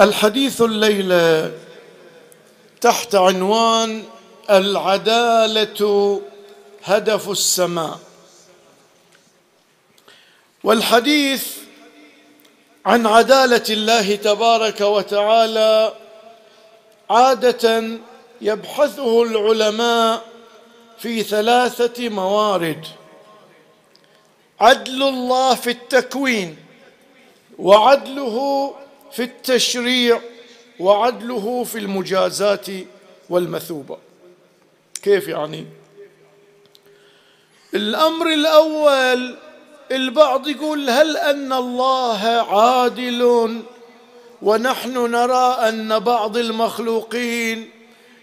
الحديث الليلة تحت عنوان العدالة هدف السماء. والحديث عن عدالة الله تبارك وتعالى عادة يبحثه العلماء في ثلاثة موارد. عدل الله في التكوين وعدله في التشريع وعدله في المجازات والمثوبة. كيف يعني؟ الأمر الأول البعض يقول هل أن الله عادل ونحن نرى أن بعض المخلوقين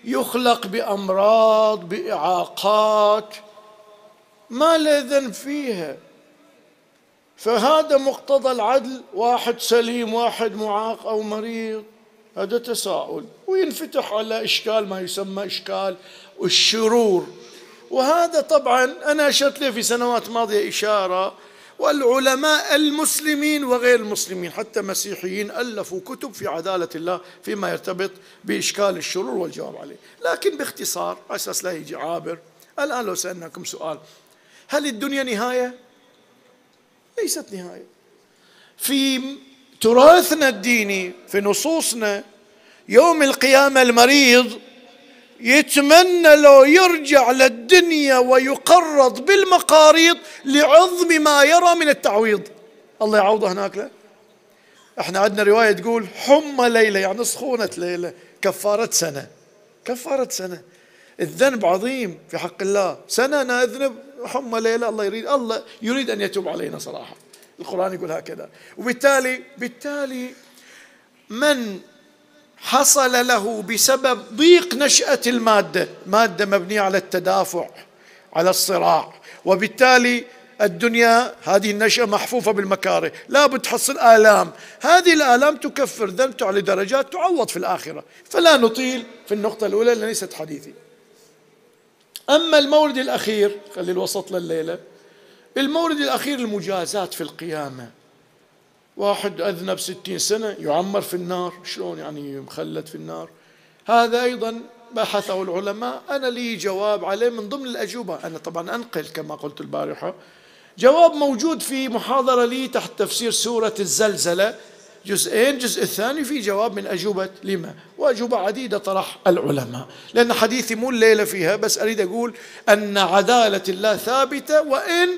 يخلق بأمراض بإعاقات ما له ذنب فيها. فهذا مقتضى العدل واحد سليم واحد معاق أو مريض. هذا تساؤل وينفتح على إشكال ما يسمى إشكال الشرور. وهذا طبعا أنا أشرت له في سنوات ماضية إشارة والعلماء المسلمين وغير المسلمين حتى مسيحيين ألفوا كتب في عدالة الله فيما يرتبط بإشكال الشرور والجواب عليه، لكن باختصار أساس لا يجي عابر، الآن لو سألناكم سؤال هل الدنيا نهاية؟ ليست نهاية. في تراثنا الديني في نصوصنا يوم القيامة المريض يتمنى لو يرجع للدنيا ويقرض بالمقاريض لعظم ما يرى من التعويض. الله يعوضه هناك له إحنا عندنا رواية تقول حمى ليلة يعني سخونة ليلة كفارة سنة. كفارة سنة. الذنب عظيم في حق الله. سنة أنا أذنب حمى ليلة الله يريد الله يريد أن يتوب علينا صراحة. القرآن يقول هكذا. وبالتالي بالتالي من حصل له بسبب ضيق نشأة المادة مادة مبنية على التدافع على الصراع. وبالتالي الدنيا هذه النشأة محفوفة بالمكاره. لا بتحصل آلام. هذه الآلام تكفر ذنب تعلي درجات تعوض في الآخرة. فلا نطيل في النقطة الأولى ليست حديثي. أما المورد الأخير خلي الوسط لليلة المورد الأخير المجازات في القيامة. واحد أذنب ستين سنة يعمر في النار شلون يعني مخلد في النار؟ هذا أيضا بحثه العلماء. أنا لي جواب عليه من ضمن الأجوبة. أنا طبعا أنقل كما قلت البارحة. جواب موجود في محاضرة لي تحت تفسير سورة الزلزلة. جزئين الجزء الثاني في جواب من أجوبة لما؟ وأجوبة عديدة طرح العلماء. لأن حديثي مو الليلة فيها بس أريد أقول أن عدالة الله ثابتة وإن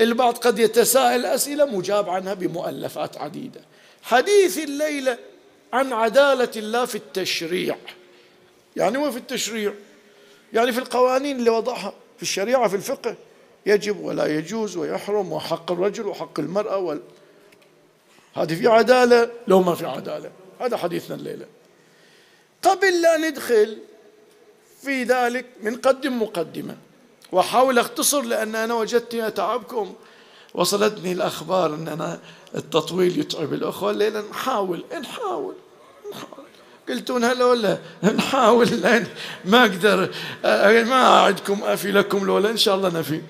البعض قد يتساءل أسئلة مجاب عنها بمؤلفات عديدة. حديث الليلة عن عدالة الله في التشريع. يعني هو في التشريع؟ يعني في القوانين اللي وضعها. في الشريعة في الفقه. يجب ولا يجوز ويحرم وحق الرجل وحق المرأة وال... هذه في عدالة لو ما في عدالة. هذا حديثنا الليلة. قبل لا ندخل في ذلك بنقدم مقدمة. واحاول اختصر لأن أنا وجدتني اتعبكم وصلتني الأخبار أن أنا التطويل يتعب الأخوة. الليلة نحاول نحاول نحاول. قلتون هلا ولا؟ نحاول لأن ما أقدر ما أعدكم أفي لكم لولا إن شاء الله نفي.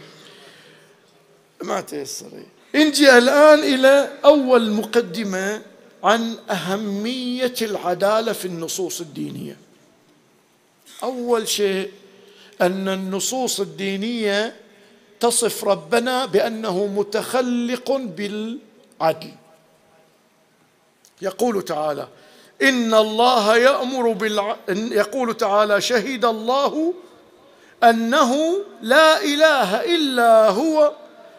ما تيسر نجي الآن إلى أول مقدمة عن أهمية العدالة في النصوص الدينية. أول شيء أن النصوص الدينية تصف ربنا بأنه متخلق بالعدل. يقول تعالى إن الله يأمر بالع... يقول تعالى شهد الله أنه لا إله إلا هو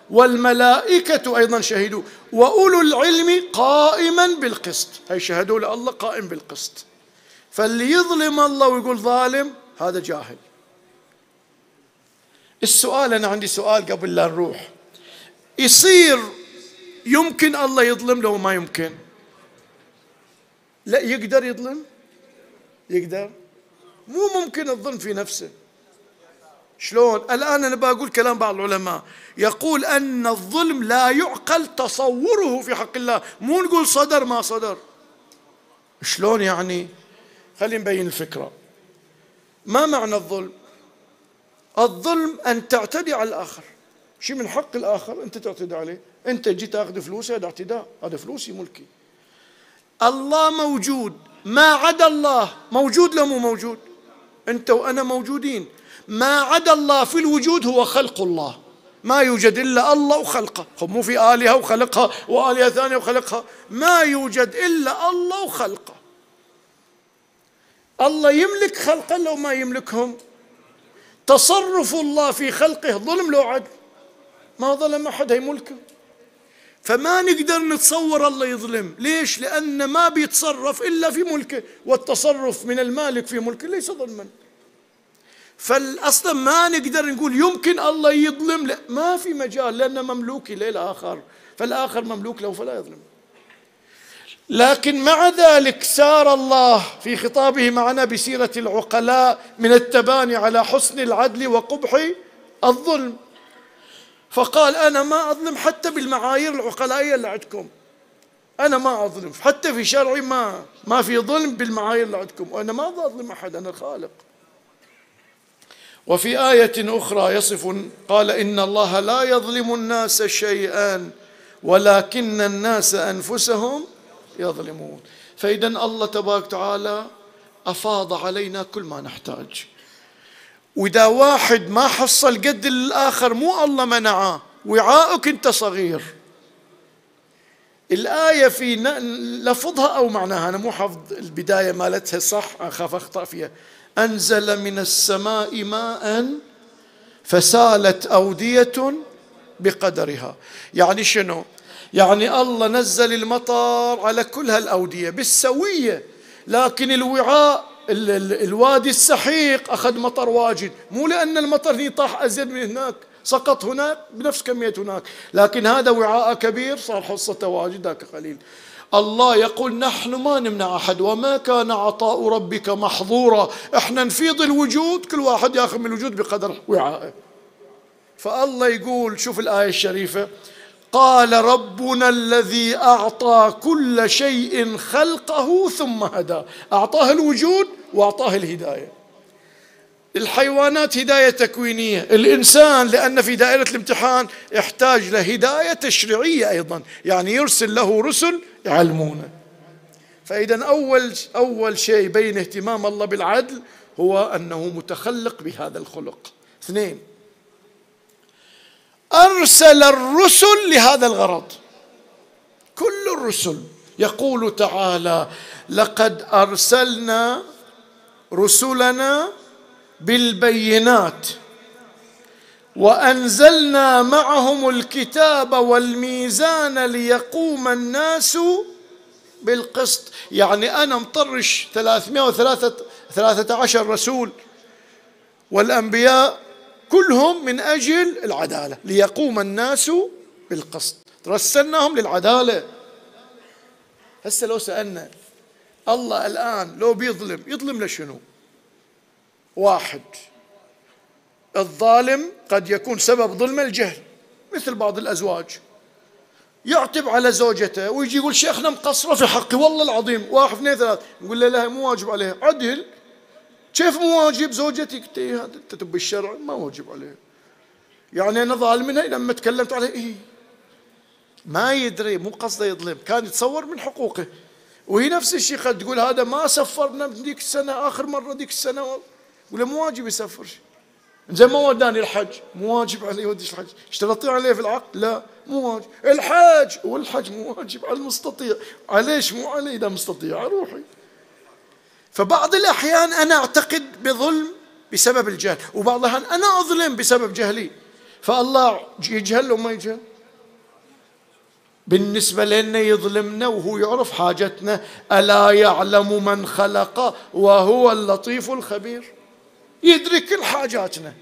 والملائكة أيضا شهدوا. وأولو العلم قائما بالقسط. هي شهدوا لله قائم بالقسط. فاللي يظلم الله ويقول ظالم هذا جاهل. السؤال أنا عندي سؤال قبل لا نروح. يصير يمكن الله يظلم لو ما يمكن؟ لا يقدر يظلم؟ يقدر. مو ممكن الظلم في نفسه. شلون؟ الآن أنا بقول كلام بعض العلماء. يقول أن الظلم لا يعقل تصوره في حق الله. مو نقول صدر ما صدر. شلون يعني؟ خلينا نبين الفكرة. ما معنى الظلم؟ الظلم أن تعتدي على الآخر. شيء من حق الآخر أنت تعتدي عليه. أنت جيت تأخذ فلوسه هذا اعتداء. هذا فلوسي ملكي. الله موجود. ما عدا الله. موجود لو مو موجود؟ أنت وأنا موجودين. ما عدا الله في الوجود هو خلق الله. ما يوجد إلا الله وخلقه مو في آلهة وخلقها وآلهة ثانية وخلقها. ما يوجد إلا الله وخلقه الله يملك خلقه لو ما يملكهم. تصرف الله في خلقه ظلم لو عدل ما ظلم أحد هي ملكه. فما نقدر نتصور الله يظلم. ليش؟ لأن ما بيتصرف إلا في ملكه. والتصرف من المالك في ملكه ليس ظلما. فالاصلا ما نقدر نقول يمكن الله يظلم لا ما في مجال لأنه مملوك للآخر فالآخر مملوك له فلا يظلم. لكن مع ذلك سار الله في خطابه معنا بسيرة العقلاء من التباني على حسن العدل وقبح الظلم. فقال أنا ما أظلم حتى بالمعايير العقلائية اللي عندكم. أنا ما أظلم حتى في شرعي ما ما في ظلم بالمعايير اللي عندكم. وأنا ما أظلم أحد أنا الخالق. وفي آية أخرى يصف قال إن الله لا يظلم الناس شيئا ولكن الناس أنفسهم يظلمون. فإذا الله تبارك وتعالى أفاض علينا كل ما نحتاج. وإذا واحد ما حصل قد الآخر مو الله منعه وعاءك أنت صغير. الآية في لفظها أو معناها أنا مو حافظ البداية مالتها صح أخاف أخطأ فيها. أنزل من السماء ماء فسالت أودية بقدرها. يعني شنو؟ يعني الله نزل المطر على كل هالأودية بالسوية لكن الوعاء الوادي السحيق أخذ مطر واجد. مو لأن المطر طاح أزيد من هناك سقط هناك بنفس كمية هناك لكن هذا وعاء كبير صار حصته واجد ذاك قليل. الله يقول نحن ما نمنع أحد وما كان عطاء ربك محظورا. إحنا نفيض الوجود كل واحد ياخذ من الوجود بقدر وعائه. فالله يقول شوف الآية الشريفة قال ربنا الذي أعطى كل شيء خلقه ثم هدى. أعطاه الوجود وأعطاه الهداية. الحيوانات هداية تكوينية. الإنسان لأن في دائرة الامتحان يحتاج لهداية تشريعية أيضا. يعني يرسل له رسل يعلمونه فاذا أول أول شيء بين اهتمام الله بالعدل هو أنه متخلق بهذا الخلق. اثنين. أرسل الرسل لهذا الغرض. كل الرسل يقول تعالى لقد أرسلنا رسلنا بالبينات وأنزلنا معهم الكتاب والميزان ليقوم الناس بالقسط. يعني أنا مطرش 313 رسول والأنبياء كلهم من أجل العدالة ليقوم الناس بالقسط. رسلناهم للعدالة. هسه لو سألنا الله الآن لو بيظلم يظلم لشنو؟ واحد. الظالم قد يكون سبب ظلم الجهل مثل بعض الأزواج. يعتب على زوجته ويجي يقول شيخنا مقصرة في حقي والله العظيم واحد اثنين ثلاث. يقول له لا مو واجب عليها عدل. كيف مو واجب؟ زوجتك. هذا انت تب الشرع ما واجب عليه. يعني أنا ظالم منها لما تكلمت عليه إيه؟ ما يدري مو قصده يظلم كان يتصور من حقوقه. وهي نفس الشيء قد تقول هذا ما سفرنا ذيك السنة آخر مرة ذيك السنة ولا مو واجب يسفر زي ما وداني الحج. مو واجب عليه يوديش الحج. اشترطي عليه في العقد؟ لا مو واجب. الحج والحج مو واجب على المستطيع. عليش مو علي؟ إذا مستطيع روحي فبعض الأحيان أنا أعتقد بظلم بسبب الجهل وبعض الأحيان أنا أظلم بسبب جهلي. فالله يجهل وما يجهل. بالنسبة لنا يظلمنا وهو يعرف حاجتنا. ألا يعلم من خلق وهو اللطيف الخبير. يدرك كل حاجاتنا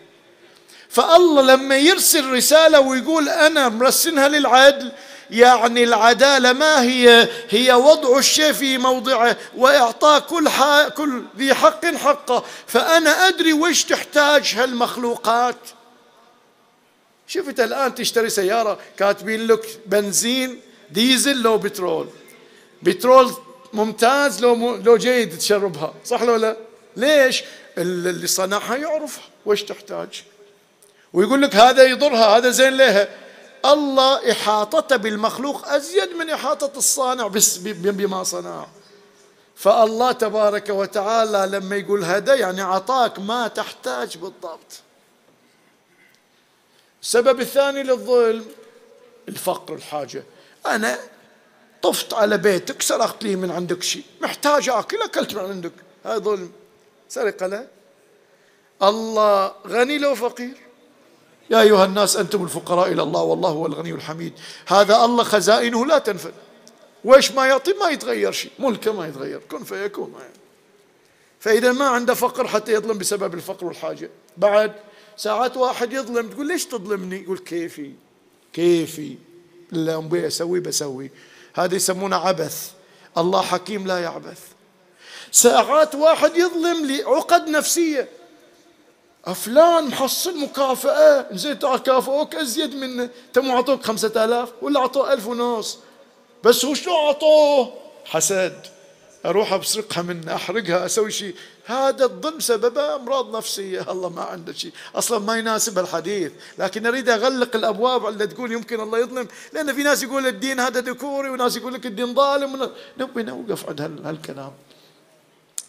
فالله لما يرسل رسالة ويقول أنا مرسلها للعدل يعني العدالة ما هي هي وضع الشيء في موضعه واعطاء كل كل ذي حق حقه. فأنا أدري وش تحتاج هالمخلوقات. شفت الآن تشتري سيارة كاتبين لك بنزين ديزل لو بترول. بترول ممتاز لو لو جيد تشربها صح لو لا؟ ليش؟ اللي صنعها يعرف وش تحتاج؟ ويقول لك هذا يضرها هذا زين لها. الله إحاطته بالمخلوق أزيد من إحاطة الصانع بما صنع. فالله تبارك وتعالى لما يقول هذا يعني عطاك ما تحتاج بالضبط. السبب الثاني للظلم الفقر الحاجة. أنا طفت على بيتك سرقت لي من عندك شيء محتاج أكل أكلت من عندك. هذا ظلم. سرقة لا الله غني لو فقير. يا أيها الناس أنتم الفقراء إلى الله والله هو الغني الحميد. هذا الله خزائنه لا تنفد. وإيش ما يعطي ما يتغير شيء. ملكه ما يتغير. كن فيكون. يعني. فإذا ما عنده فقر حتى يظلم بسبب الفقر والحاجة. بعد ساعات واحد يظلم تقول ليش تظلمني؟ يقول كيفي. كيفي. اللي أسوي بسوي. هذا يسمونه عبث. الله حكيم لا يعبث. ساعات واحد يظلم لعقد نفسية. فلان محصل مكافأة. زين كافئوك أزيد منه. تم أعطوك خمسة آلاف ولا أعطوه ألف ونص. بس هو شو أعطوه؟ حسد. أروح أسرقها منه أحرقها أسوي شيء هذا الظلم سببه أمراض نفسية. الله ما عنده شيء أصلا ما يناسب الحديث. لكن أريد أغلق الأبواب اللي تقول يمكن الله يظلم. لأن في ناس يقول الدين هذا ذكوري وناس يقول لك الدين ظالم. نبي نوقف عند هالكلام.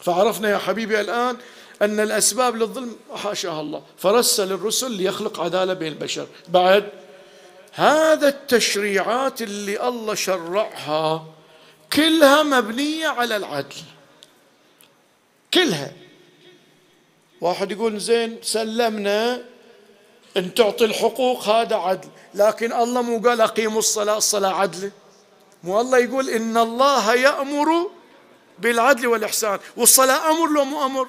فعرفنا يا حبيبي الآن أن الأسباب للظلم حاشاها الله. فرسل الرسل ليخلق عدالة بين البشر. بعد هذا التشريعات اللي الله شرعها كلها مبنية على العدل. كلها. واحد يقول زين سلمنا إن تعطي الحقوق هذا عدل. لكن الله مو قال أقيموا الصلاة الصلاة عدل. مو الله يقول إن الله يأمر بالعدل والإحسان والصلاة أمر لو مو أمر.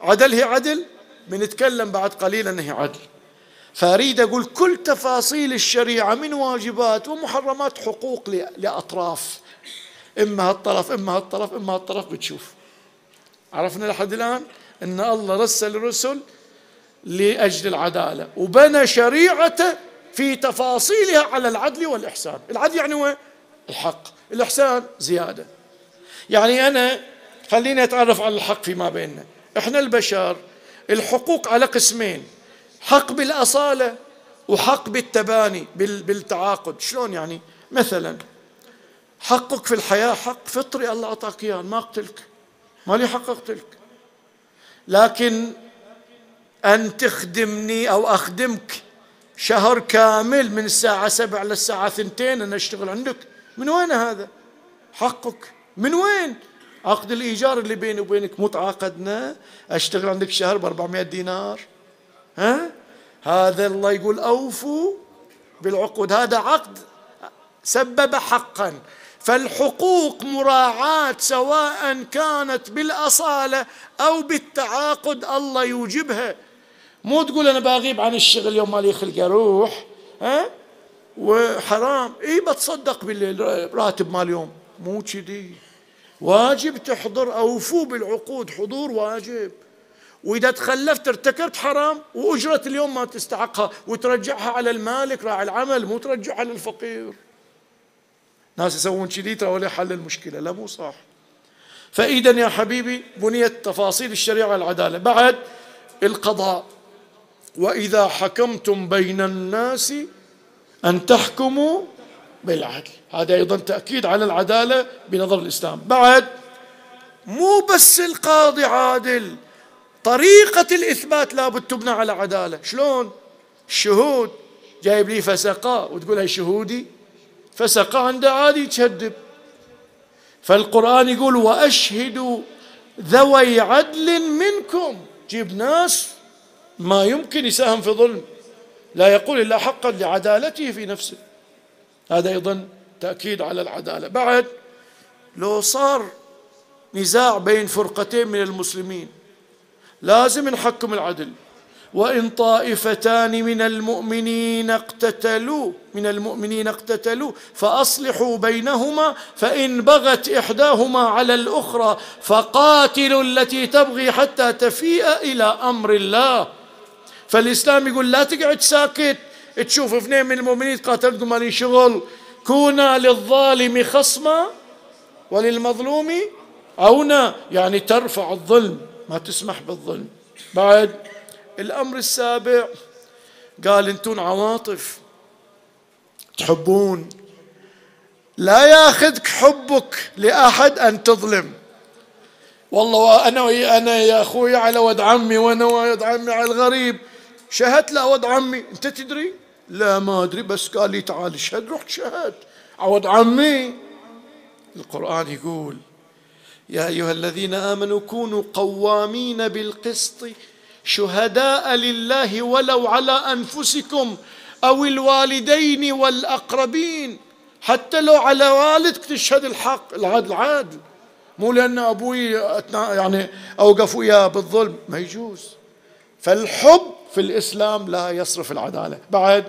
عدل هي عدل بنتكلم بعد قليل إنها عدل. فأريد أقول كل تفاصيل الشريعة من واجبات ومحرمات حقوق لأطراف. إما هالطرف إما هالطرف إما هالطرف بتشوف. عرفنا لحد الآن أن الله رسل الرسل لأجل العدالة وبنى شريعته في تفاصيلها على العدل والإحسان. العدل يعني هو الحق. الإحسان زيادة. يعني أنا خليني أتعرف على الحق فيما بيننا. إحنا البشر الحقوق على قسمين حق بالأصالة وحق بالتباني بالتعاقد. شلون يعني؟ مثلا حقك في الحياة حق فطري الله أعطاك إياه ما أقتلك ما لي حق أقتلك. لكن أن تخدمني أو أخدمك شهر كامل من الساعة سبع للساعة ثنتين أنا أشتغل عندك من وين هذا؟ حقك. من وين؟ عقد الإيجار اللي بيني وبينك متعاقدنا أشتغل عندك شهر ب 400 دينار. ها؟ هذا الله يقول أوفوا بالعقود. هذا عقد سبب حقا. فالحقوق مراعاة سواء كانت بالأصالة أو بالتعاقد الله يوجبها. مو تقول أنا بغيب عن الشغل يوم ما لي خلق أروح ها؟ وحرام. إي بتصدق بالراتب مال اليوم مو كذي. واجب تحضر اوفوا بالعقود حضور واجب. وإذا تخلفت ارتكبت حرام وأجرة اليوم ما تستحقها. وترجعها على المالك راعي العمل مو ترجعها للفقير ناس يسوون كذي ترى ولا حل المشكلة. لا مو صح. فإذا يا حبيبي بنيت تفاصيل الشريعة العدالة. بعد القضاء. وإذا حكمتم بين الناس أن تحكموا بالعدل. هذا أيضا تأكيد على العدالة بنظر الإسلام. بعد مو بس القاضي عادل. طريقة الإثبات لابد تبنى على عدالة. شلون؟ الشهود. جايب لي فسقاء وتقول هاي شهودي. فسقى عنده عادي يتشدب فالقرآن يقول وأشهدوا ذوي عدل منكم. جيب ناس ما يمكن يساهم في ظلم. لا يقول إلا حقا لعدالته في نفسه. هذا أيضا تأكيد على العدالة. بعد لو صار نزاع بين فرقتين من المسلمين لازم نحكم العدل. وإن طائفتان من المؤمنين اقتتلوا من المؤمنين اقتتلوا فأصلحوا بينهما فإن بغت إحداهما على الأخرى فقاتلوا التي تبغي حتى تفيء إلى أمر الله. فالإسلام يقول لا تقعد ساكت. تشوف اثنين من المؤمنين قاتلتكم مالي شغل كونا للظالم خصما وللمظلوم عونا. يعني ترفع الظلم ما تسمح بالظلم. بعد الأمر السابع قال أنتم عواطف تحبون. لا ياخذك حبك لأحد أن تظلم. والله أنا أنا يا أخوي على ود عمي وأنا ود عمي على الغريب. شهدت لا ود عمي. انت تدري؟ لا ما ادري بس قال لي تعال شهد. رحت شهدت عود عمي. القرآن يقول يا أيها الذين آمنوا كونوا قوامين بالقسط شهداء لله ولو على أنفسكم أو الوالدين والأقربين. حتى لو على والدك تشهد الحق العدل عادل. مو لأن أبوي يعني اوقف وياه بالظلم. ما يجوز. فالحب في الإسلام لا يصرف العدالة. بعد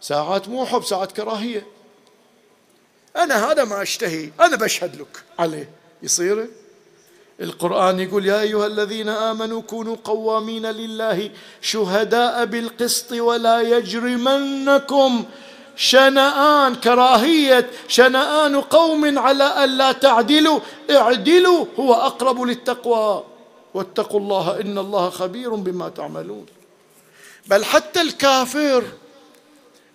ساعات مو حب ساعات كراهية. أنا هذا ما أشتهي أنا بشهد لك. عليه. يصير؟ القرآن يقول يا أيها الذين آمنوا كونوا قوامين لله شهداء بالقسط ولا يجرمنكم شنآن. كراهية. شنآن قوم على ألا تعدلوا اعدلوا هو أقرب للتقوى. واتقوا الله إن الله خبير بما تعملون. بل حتى الكافر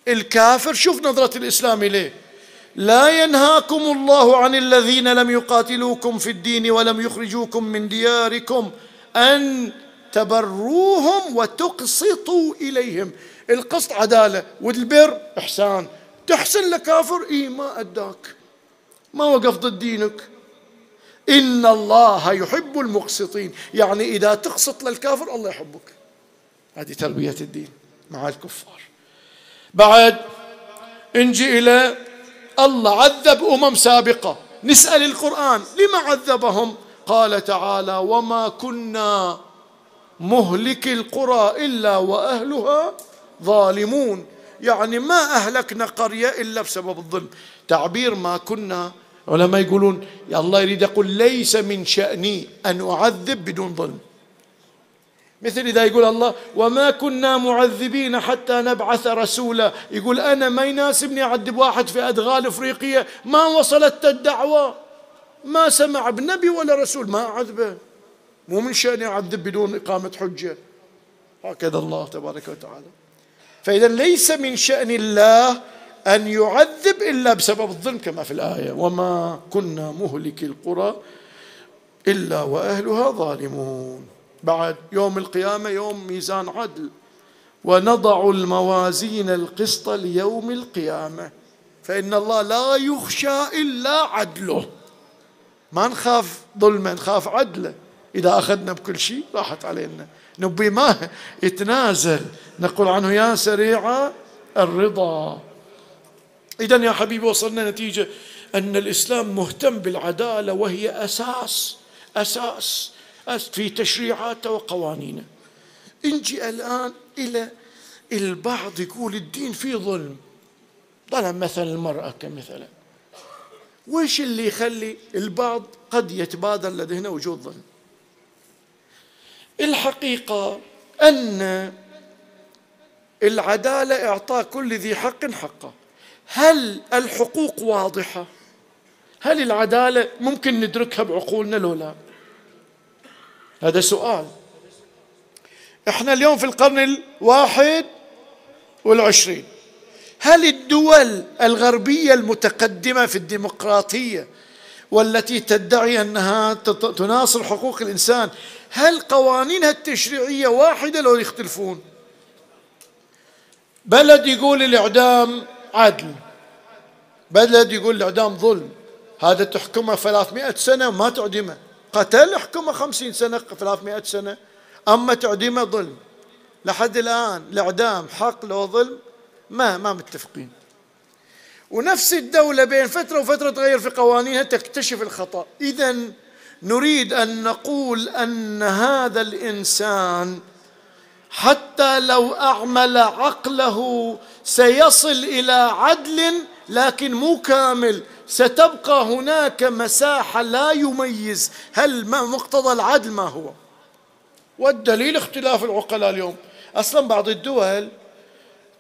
الكافر شوف نظرة الإسلام إليه. لا ينهاكم الله عن الذين لم يقاتلوكم في الدين ولم يخرجوكم من دياركم أن تبروهم وتقسطوا إليهم. القسط عدالة والبر إحسان. تحسن لكافر اي ما أداك. ما وقف ضد دينك. إن الله يحب المقسطين. يعني إذا تقسط للكافر الله يحبك. هذه تربيه الدين مع الكفار. بعد نجي إلى الله عذب أمم سابقة. نسأل القرآن لما عذبهم؟ قال تعالى وما كنا مهلك القرى إلا وأهلها ظالمون. يعني ما أهلكنا قرية إلا بسبب الظلم. تعبير ما كنا علماء يقولون يا الله يريد يقول ليس من شأني أن أعذب بدون ظلم. مثل إذا يقول الله وما كنا معذبين حتى نبعث رسولا. يقول أنا ما يناسبني أعذب واحد في أدغال إفريقية ما وصلت الدعوة ما سمع بنبي ولا رسول ما أعذبه. مو من شأني أعذب بدون إقامة حجة. هكذا الله تبارك وتعالى. فإذا ليس من شأن الله أن يعذب إلا بسبب الظلم كما في الآية. وما كنا مهلك القرى إلا وأهلها ظالمون. بعد يوم القيامة يوم ميزان عدل. ونضع الموازين القسط ليوم القيامة. فإن الله لا يخشى إلا عدله. ما نخاف ظلمه نخاف عدله. إذا أخذنا بكل شيء راحت علينا. نبي ما يتنازل. نقول عنه يا سريع الرضا. إذا يا حبيبي وصلنا نتيجة أن الإسلام مهتم بالعدالة وهي أساس أساس في تشريعاته وقوانينه. نجي الآن إلى البعض يقول الدين فيه ظلم. ظلم مثلا المرأة كمثلا. وش اللي يخلي البعض قد يتبادر لدينا وجود ظلم؟ الحقيقة أن العدالة إعطاء كل ذي حق حقه. هل الحقوق واضحة؟ هل العدالة ممكن ندركها بعقولنا لو لا؟ هذا سؤال. إحنا اليوم في القرن الواحد والعشرين. هل الدول الغربية المتقدمة في الديمقراطية والتي تدعي أنها تناصر حقوق الإنسان هل قوانينها التشريعية واحدة لو يختلفون؟ بلد يقول الإعدام عدل. بلد يقول الإعدام ظلم. هذا تحكمه 300 سنة وما تعدمه. قتل احكمه خمسين سنة ثلاثمائة سنة. أما تعديمه ظلم. لحد الآن الإعدام حق لو ظلم ما ما متفقين. ونفس الدولة بين فترة وفترة تغير في قوانينها تكتشف الخطأ. إذا نريد أن نقول أن هذا الإنسان حتى لو أعمل عقله سيصل إلى عدل لكن مو كامل. ستبقى هناك مساحة لا يميز. هل ما مقتضى العدل ما هو؟ والدليل اختلاف العقلاء اليوم. أصلا بعض الدول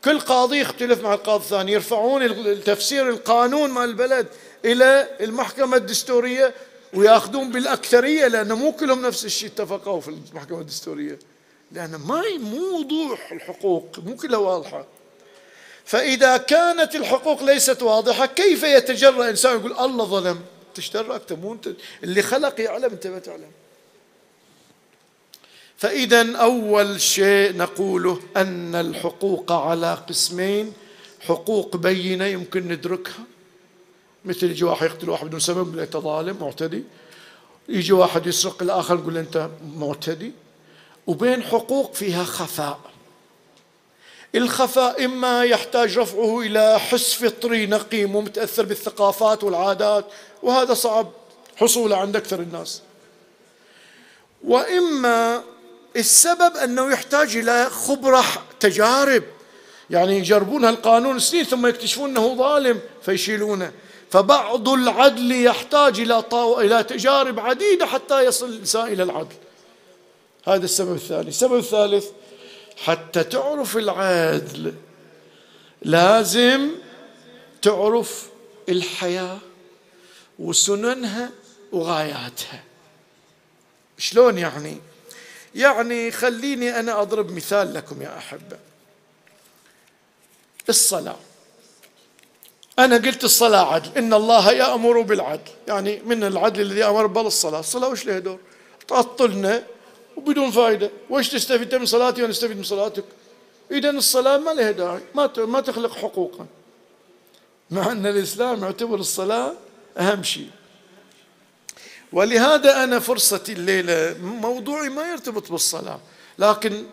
كل قاضي يختلف مع القاضي الثاني يرفعون التفسير القانون مال البلد إلى المحكمة الدستورية ويأخذون بالأكثرية لأن مو كلهم نفس الشيء اتفقوا في المحكمة الدستورية. لأن ما مو وضوح الحقوق؟ مو كلها واضحة. فإذا كانت الحقوق ليست واضحة كيف يتجرأ إنسان يقول الله ظلم؟ إيش دراك مو اللي خلق يعلم أنت ما تعلم. فإذا أول شيء نقوله أن الحقوق على قسمين حقوق بينة يمكن ندركها. مثل يجي واحد يقتل واحد بدون سبب يقول انت ظالم معتدي. يجي واحد يسرق الآخر يقول أنت معتدي. وبين حقوق فيها خفاء. الخفاء إما يحتاج رفعه إلى حس فطري نقي مو متأثر بالثقافات والعادات وهذا صعب حصوله عند أكثر الناس. وإما السبب أنه يحتاج إلى خبرة تجارب يعني يجربون هالقانون سنين ثم يكتشفون أنه ظالم فيشيلونه. فبعض العدل يحتاج إلى طو... إلى تجارب عديدة حتى يصل الإنسان إلى العدل. هذا السبب الثاني. السبب الثالث حتى تعرف العدل لازم تعرف الحياة وسننها وغاياتها. شلون يعني؟ يعني خليني أنا أضرب مثال لكم يا أحبة. الصلاة. أنا قلت الصلاة عدل. إن الله يأمر بالعدل. يعني من العدل الذي أمر بالصلاة. الصلاة وش لها دور؟ تعطلنا وبدون فائده وش تستفيد؟ من صلاتي وأنا أستفيد من صلاتك. اذا الصلاة ما لها داعي. ما ما تخلق حقوقا. مع أن الإسلام يعتبر الصلاة أهم شيء. ولهذا أنا فرصتي الليلة موضوعي ما يرتبط بالصلاة. لكن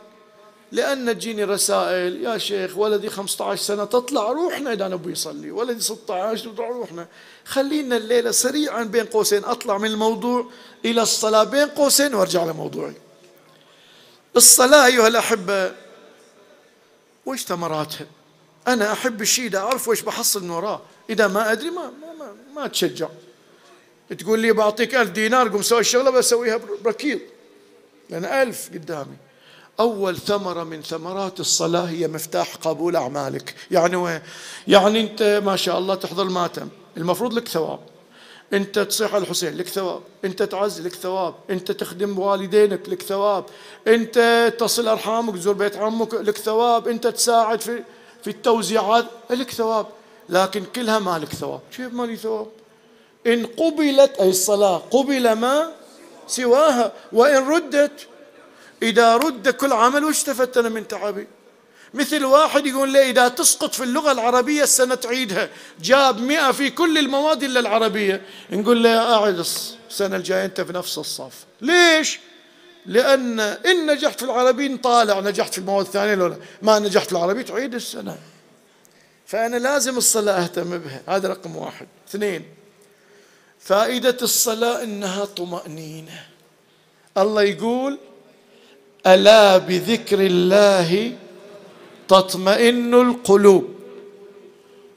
لأن تجيني رسائل يا شيخ ولدي 15 سنة تطلع روحنا إذا نبي يصلي. ولدي 16 تطلع روحنا. خلينا الليلة سريعا بين قوسين. أطلع من الموضوع إلى الصلاة بين قوسين وأرجع لموضوعي. الصلاة أيها الأحبة. وش ثمراتها؟ أنا أحب الشيء إذا أعرف وش بحصل من وراه. إذا ما أدري ما ما, ما, ما أتشجع. تقول لي بعطيك ألف دينار قم سوي الشغلة بسويها بركيض لأن ألف قدامي. أول ثمرة من ثمرات الصلاة هي مفتاح قبول أعمالك. يعني وين؟ يعني أنت ما شاء الله تحضر الماتم المفروض لك ثواب. أنت تصيح على الحسين لك ثواب. أنت تعز لك ثواب. أنت تخدم والدينك لك ثواب. أنت تصل أرحامك تزور بيت عمك لك ثواب. أنت تساعد في في التوزيعات لك ثواب. لكن كلها ما لك ثواب. كيف ما لي ثواب؟ إن قبلت أي الصلاة قبل ما سواها وإن ردت إذا رد كل عمل وش استفدت أنا من تعبي؟ مثل واحد يقول لي إذا تسقط في اللغة العربية السنة تعيدها جاب مئة في كل المواد إلا العربية. نقول له أعد السنة الجاية أنت في نفس الصف. ليش؟ لأن إن نجحت في العربي طالع نجحت في المواد الثانية لولا. ما نجحت في العربي تعيد السنة. فأنا لازم الصلاة أهتم بها. هذا رقم واحد. اثنين فائدة الصلاة إنها طمأنينة. الله يقول ألا بذكر الله تطمئن القلوب.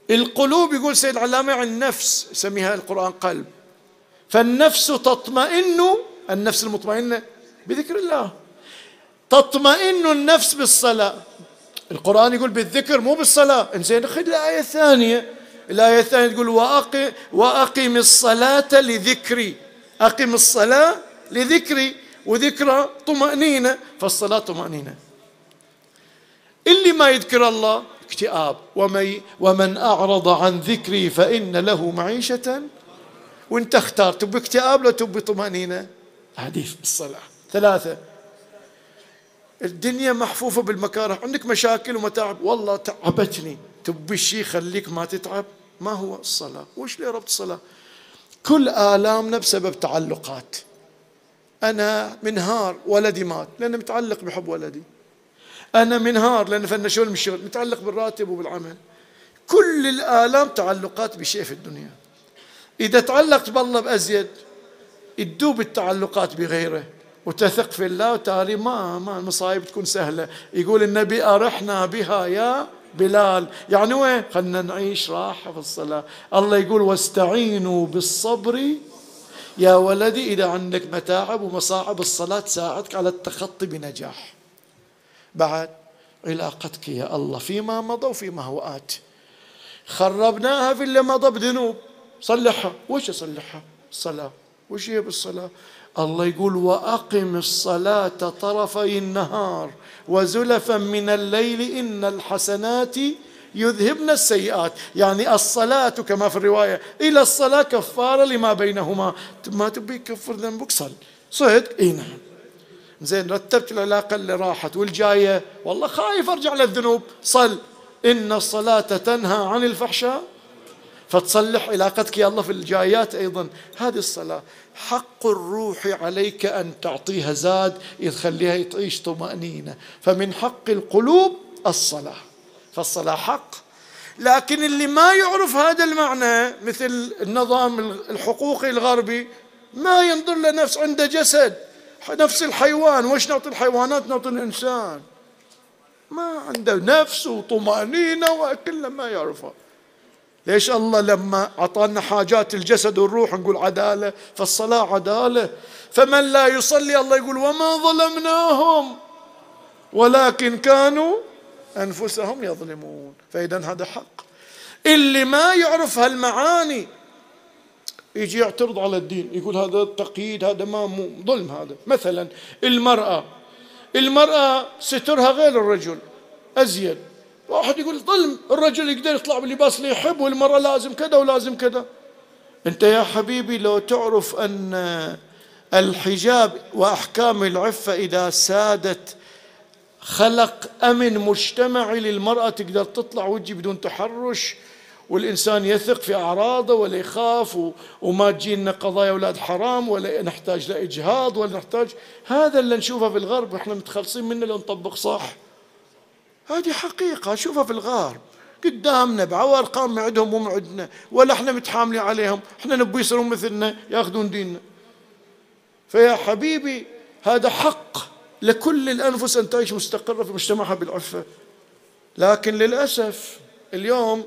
القلوب يقول سيد العلامة عن النفس يسميها القرآن قلب. فالنفس تطمئن النفس المطمئنة بذكر الله. تطمئن النفس بالصلاة. القرآن يقول بالذكر مو بالصلاة. إنزين خذ الآية الثانية. الآية الثانية تقول وأقم, وأقم الصلاة لذكري. أقم الصلاة لذكري. وذكرى طمأنينة فالصلاة طمأنينة. اللي ما يذكر الله اكتئاب. ومن, ومن أعرض عن ذكري فإن له معيشة. وانت اختار تبي اكتئاب لو تبي طمأنينة. حديث بالصلاة. ثلاثة. الدنيا محفوفة بالمكاره. عندك مشاكل ومتاعب. والله تعبتني. تبي شيء خليك ما تتعب. ما هو الصلاة؟ وش ليه ربط الصلاة؟ كل آلامنا بسبب تعلقات. أنا منهار. ولدي مات. لأنه متعلق بحب ولدي. أنا منهار لأن فنشون من الشغل متعلق بالراتب وبالعمل. كل الآلام تعلقات بشيء في الدنيا. إذا تعلقت بالله بأزيد تدوب التعلقات بغيره. وتثق في الله وتالي ما ما المصايب تكون سهلة. يقول النبي أرحنا بها يا بلال. يعني وين؟ خلنا نعيش راحة في الصلاة. الله يقول واستعينوا بالصبر. يا ولدي إذا عندك متاعب ومصاعب الصلاة تساعدك على التخطي بنجاح. بعد علاقتك يا الله فيما مضى وفيما هو آت. خربناها في اللي مضى بذنوب. صلحها. وش أصلحها الصلاة. وش هي بالصلاة؟ الله يقول وأقم الصلاة طرفي النهار وزلفا من الليل إن الحسنات يذهبن السيئات. يعني الصلاة كما في الرواية إلى الصلاة كفارة لما بينهما. ما تبي كفر ذنبك؟ صل. صدق. اي نعم. زين رتبت العلاقة اللي راحت والجاية والله خايف أرجع للذنوب. صل إن الصلاة تنهى عن الفحشاء. فتصلح علاقتك يا الله في الجايات أيضا. هذه الصلاة حق الروح عليك أن تعطيها زاد يخليها تعيش طمأنينة. فمن حق القلوب الصلاة. فالصلاة حق. لكن اللي ما يعرف هذا المعنى مثل النظام الحقوقي الغربي ما ينظر لنفس عنده جسد. نفس الحيوان وش نعطي الحيوانات؟ نعطي الإنسان. ما عنده نفس وطمأنينة وكل ما يعرفها ليش الله لما أعطانا حاجات الجسد والروح نقول عدالة فالصلاة عدالة. فمن لا يصلي الله يقول وما ظلمناهم. ولكن كانوا أنفسهم يظلمون. فإذا هذا حق. اللي ما يعرف هالمعاني يجي يعترض على الدين يقول هذا التقييد هذا ما ظلم هذا. مثلا المرأة المرأة سترها غير الرجل أزيد. واحد يقول ظلم الرجل يقدر يطلع باللباس اللي يحب والمرأة لازم كذا ولازم كذا. أنت يا حبيبي لو تعرف أن الحجاب وأحكام العفة إذا سادت خلق أمن مجتمعي للمرأة تقدر تطلع وجهي بدون تحرش والإنسان يثق في أعراضه ولا يخاف وما تجينا قضايا أولاد حرام ولا نحتاج لإجهاض ولا نحتاج. هذا اللي نشوفه في الغرب إحنا متخلصين منه لو نطبق صح. هذه حقيقة شوفها في الغرب. قدامنا بعوا أرقام عندهم وما عندنا ولا إحنا متحاملين عليهم. إحنا نبي يصيرون مثلنا ياخذون ديننا. فيا حبيبي هذا حق لكل الأنفس أن تعيش مستقرة في مجتمعها بالعفة. لكن للأسف اليوم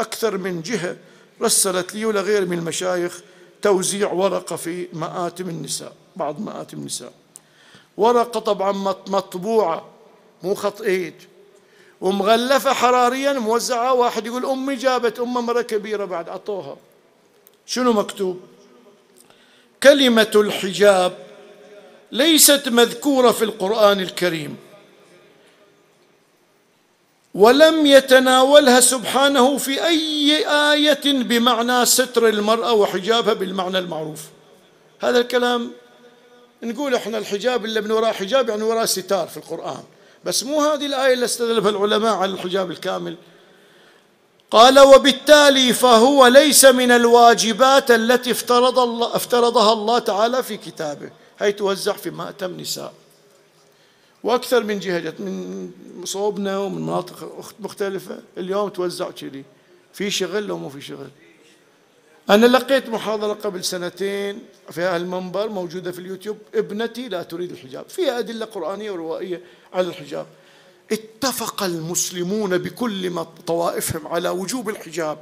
أكثر من جهة رسلت لي ولغير من المشايخ توزيع ورقة في مآتم النساء بعض مآتم النساء. ورقة طبعا مطبوعة مو خط إيد. ومغلفة حراريا موزعة واحد يقول أمي جابت أمه مرة كبيرة بعد أعطوها. شنو مكتوب؟ كلمة الحجاب ليست مذكورة في القرآن الكريم. ولم يتناولها سبحانه في أي آية بمعنى ستر المرأة وحجابها بالمعنى المعروف. هذا الكلام نقول إحنا الحجاب اللي من وراء حجاب يعني وراء ستار في القرآن. بس مو هذه الآية اللي استدل بها العلماء على الحجاب الكامل. قال وبالتالي فهو ليس من الواجبات التي افترض الله افترضها الله تعالى في كتابه هي توزع في مأتم نساء. وأكثر من جهة جت من صوبنا ومن مناطق مختلفة. اليوم توزع كذي. في شغل لو مو في شغل؟ أنا لقيت محاضرة قبل سنتين في المنبر موجودة في اليوتيوب. ابنتي لا تريد الحجاب. فيها أدلة قرآنية وروائية على الحجاب. اتفق المسلمون بكل طوائفهم على وجوب الحجاب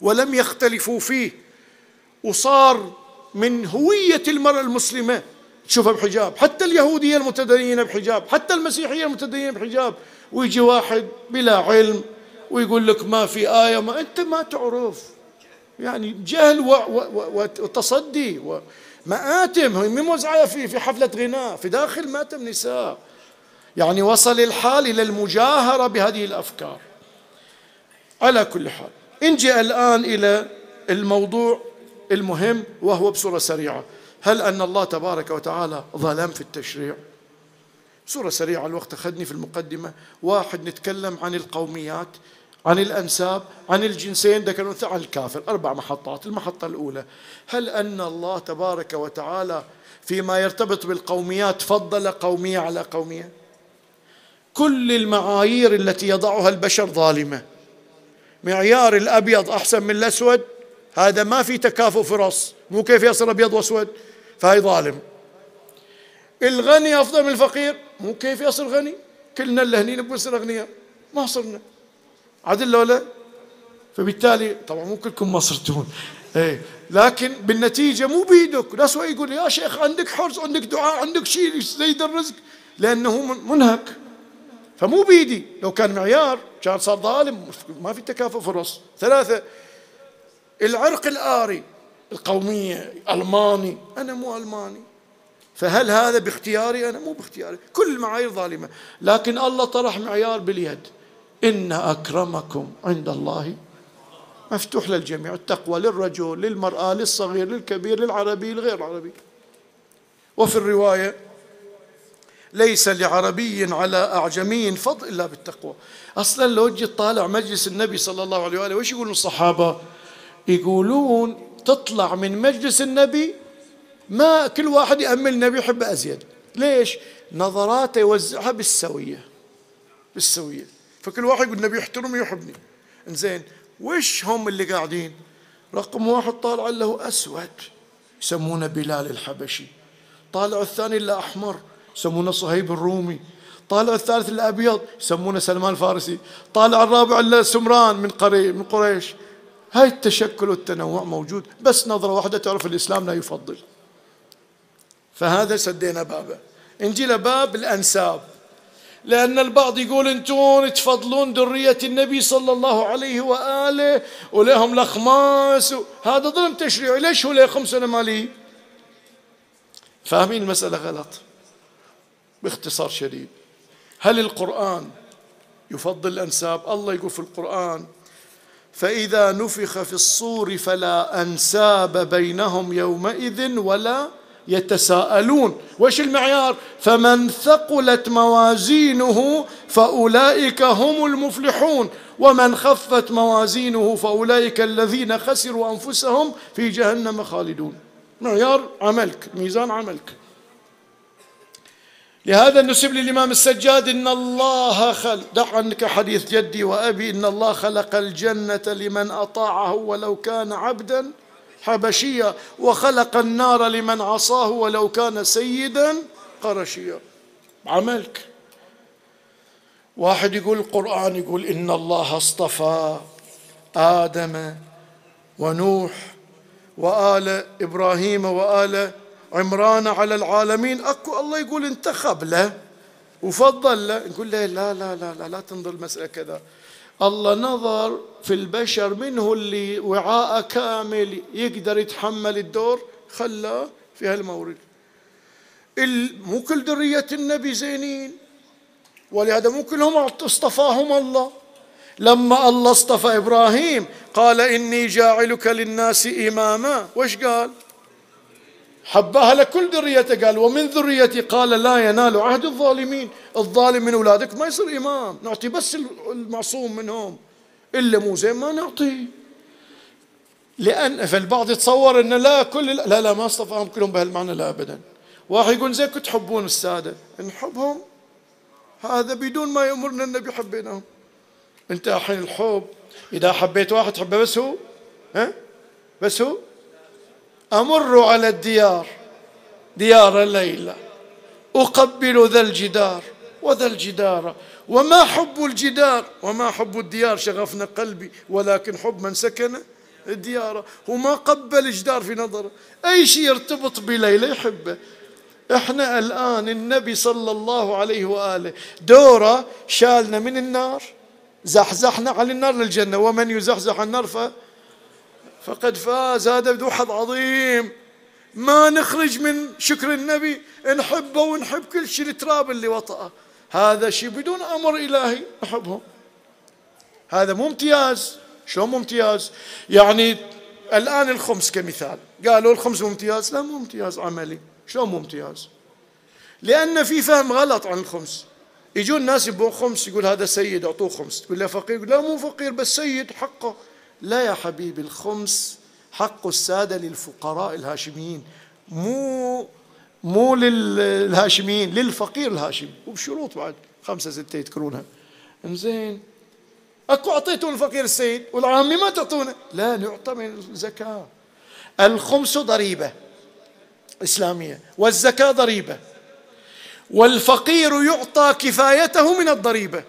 ولم يختلفوا فيه. وصار من هوية المرأة المسلمة تشوفها بحجاب. حتى اليهودية المتدينة بحجاب. حتى المسيحية المتدينة بحجاب. ويجي واحد بلا علم ويقول لك ما في آية ما أنت ما تعرف. يعني جهل وتصدي. ومآتم هي موزعة في في حفلة غناء. في داخل ماتم نساء يعني وصل الحال إلى المجاهرة بهذه الأفكار. على كل حال. نجي الآن إلى الموضوع المهم وهو بصورة سريعة. هل أن الله تبارك وتعالى ظلم في التشريع؟ صورة سريعة الوقت أخذني في المقدمة. واحد نتكلم عن القوميات عن الأنساب عن الجنسين ذكر الأنثى عن الكافر. أربع محطات. المحطة الأولى هل أن الله تبارك وتعالى فيما يرتبط بالقوميات فضل قومية على قومية؟ كل المعايير التي يضعها البشر ظالمة. معيار الأبيض أحسن من الأسود هذا ما في تكافؤ فرص مو كيف يصير أبيض وأسود. فهي ظالم. الغني أفضل من الفقير. مو كيف يصير غني. كلنا اللي هني نبغى نصير أغنياء. ما صرنا. عدل ولا؟ فبالتالي طبعا مو كلكم ما صرتون. إيه. لكن بالنتيجة مو بيدك. ناس يقول يا شيخ عندك حرص عندك دعاء عندك شيء زيد الرزق. لأنه منهك. فمو بيدي. لو كان معيار كان صار ظالم. ما في تكافؤ فرص ثلاثة العرق الآري القومية ألماني. أنا مو ألماني. فهل هذا باختياري؟ أنا مو باختياري. كل المعايير ظالمة. لكن الله طرح معيار باليد. إن أكرمكم عند الله. مفتوح للجميع. التقوى للرجل للمرأة للصغير للكبير للعربي لغير العربي وفي الرواية ليس لعربي على أعجمي فضل إلا بالتقوى. أصلا لو جيت طالع مجلس النبي صلى الله عليه وآله وش يقولون الصحابة؟ يقولون تطلع من مجلس النبي ما كل واحد يأمل النبي يحب أزيد. ليش؟ نظراته يوزعها بالسوية. بالسوية. فكل واحد يقول النبي يحترمني ويحبني. إنزين وش هم اللي قاعدين؟ رقم واحد طالع له أسود. يسمونه بلال الحبشي. طالع الثاني اللي أحمر يسمونه صهيب الرومي. طالع الثالث اللي أبيض يسمونه سلمان الفارسي. طالع الرابع اللي سمران من قري من قريش. هاي التشكل والتنوع موجود بس نظرة واحدة تعرف الإسلام لا يفضل. فهذا سدينا بابه نجي لباب الأنساب. لأن البعض يقول أنتم تفضلون ذرية النبي صلى الله عليه وآله ولهم الأخماس هذا ظلم تشريعي. ليش هو له خمسة مالي فاهمين المسألة غلط. باختصار شديد. هل القرآن يفضل الأنساب؟ الله يقول في القرآن فإذا نفخ في الصور فلا أنساب بينهم يومئذ ولا يتساءلون. وش المعيار؟ فمن ثقلت موازينه فأولئك هم المفلحون. ومن خفت موازينه فأولئك الذين خسروا أنفسهم في جهنم خالدون. معيار عملك ميزان عملك. لهذا نسب للإمام السجاد إن الله خل دع عنك حديث جدي وأبي إن الله خلق الجنة لمن أطاعه ولو كان عبدا حبشيا وخلق النار لمن عصاه ولو كان سيدا قرشيا. عملك. واحد يقول القرآن يقول إن الله اصطفى آدم ونوح وآل إبراهيم وآل عمران على العالمين. أكو الله يقول انتخب له وفضل له. نقول له لا لا لا لا, لا تنظر المسألة كذا. الله نظر في البشر منه اللي وعاء كامل يقدر يتحمل الدور خلاه في هالمورد. مو كل ذرية النبي زينين. ولهذا مو كلهم اصطفاهم الله. لما الله اصطفى إبراهيم قال إني جاعلك للناس إماما. وش قال؟ حبها لكل ذريته قال ومن ذريتي قال لا ينال عهد الظالمين. الظالم من أولادك ما يصير إمام نعطي بس المعصوم منهم. إلا مو زين ما نعطي. لأن فالبعض يتصور أن لا كل لا لا ما أصطفاهم كلهم بهالمعنى لا أبدا. واحد يقول زين كنت تحبون السادة. نحبهم. هذا بدون ما يأمرنا النبي حبيناهم. أنت الحين الحب إذا حبيت واحد تحبه بس هو؟ ها؟ بس هو؟ أمر على الديار ديار الليلة. أقبل ذا الجدار وذا الجدار. وما حب الجدار؟ وما حب الديار؟ شغفنا قلبي ولكن حب من سكن الديار. وما قبل جدار في نظره أي شيء يرتبط بليلة يحبه إحنا الآن النبي صلى الله عليه وآله دوره شالنا من النار زحزحنا عن النار للجنة. ومن يزحزح النار ف فقد فاز هذا ذو حظ عظيم. ما نخرج من شكر النبي نحبه ونحب كل شيء التراب اللي وطأه. هذا شيء بدون أمر إلهي نحبهم هذا مو امتياز. شلون مو امتياز؟ يعني الآن الخمس كمثال. قالوا الخمس مو امتياز؟ لا مو امتياز عملي. شلون مو امتياز؟ لأن في فهم غلط عن الخمس. يجون الناس يبون خمس يقول هذا سيد أعطوه خمس. تقول له فقير؟ يقول لا مو فقير بس سيد حقه. لا يا حبيبي الخمس حق السادة للفقراء الهاشميين. مو مو للهاشميين للفقير الهاشمي. وبشروط بعد خمسة ستة يذكرونها. انزين اكو اعطيتون الفقير السيد والعامي ما تعطونه لا نعطى من الزكاة. الخمس ضريبة إسلامية والزكاة ضريبة والفقير يعطى كفايته من الضريبة.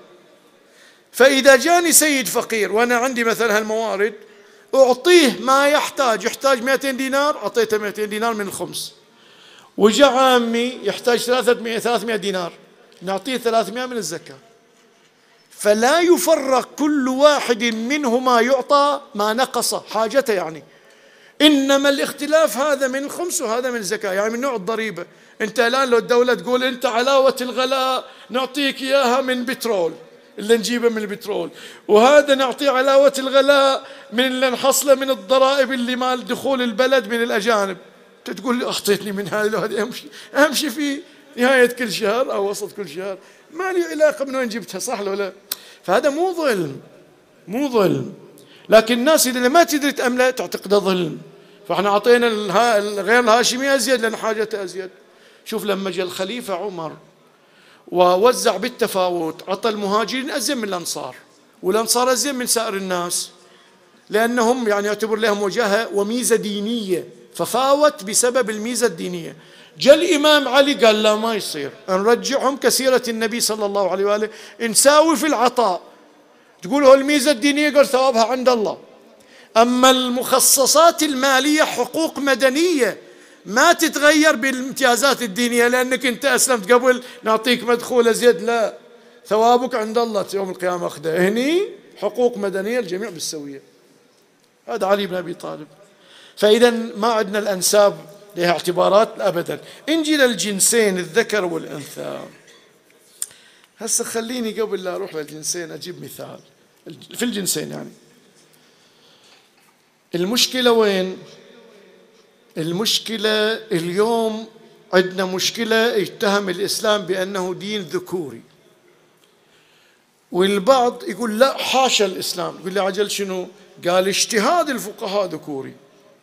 فإذا جاني سيد فقير وأنا عندي مثلا هالموارد أعطيه ما يحتاج يحتاج 200 دينار أعطيته 200 دينار من الخمس. وجاء عامي يحتاج 300 300 دينار نعطيه 300 من الزكاة. فلا يفرق كل واحد منهما يعطى ما نقص حاجته يعني. إنما الاختلاف هذا من الخمس وهذا من الزكاة يعني من نوع الضريبة. أنت الآن لو الدولة تقول أنت علاوة الغلاء نعطيك إياها من بترول. اللي نجيبه من البترول. وهذا نعطيه علاوة الغلاء من اللي نحصله من الضرائب اللي مال دخول البلد من الأجانب. تقول لي أعطيتني من هذا هذا أمشي أمشي في نهاية كل شهر أو وسط كل شهر. ما لي علاقة من وين جبتها صح ولا لا؟ فهذا مو ظلم مو ظلم. لكن الناس اللي ما تدري تأمله تعتقده ظلم. فإحنا أعطينا غير الهاشمي أزيد لأن حاجته أزيد. شوف لما جاء الخليفة عمر. ووزع بالتفاوت عطى المهاجرين أزين من الأنصار والأنصار أزين من سائر الناس لأنهم يعني يعتبر لهم وجاهة وميزة دينية ففاوت بسبب الميزة الدينية. جاء الإمام علي قال لا ما يصير. نرجعهم كسيرة النبي صلى الله عليه وآله نساوي في العطاء. تقول هو الميزة الدينية؟ قال ثوابها عند الله. أما المخصصات المالية حقوق مدنية ما تتغير بالامتيازات الدينية لأنك أنت أسلمت قبل. نعطيك مدخول زيد لا. ثوابك عند الله يوم القيامة أخذه. هني حقوق مدنية الجميع بالسوية. هذا علي بن أبي طالب. فإذا ما عندنا الأنساب لها اعتبارات ابدا. انجي للجنسين الذكر والأنثى. هسه خليني قبل لا أروح للجنسين أجيب مثال. في الجنسين يعني. المشكلة وين؟ المشكلة اليوم عندنا مشكلة يتهم الإسلام بأنه دين ذكوري. والبعض يقول لا حاشا الإسلام. يقول لي عجل شنو؟ قال اجتهاد الفقهاء ذكوري.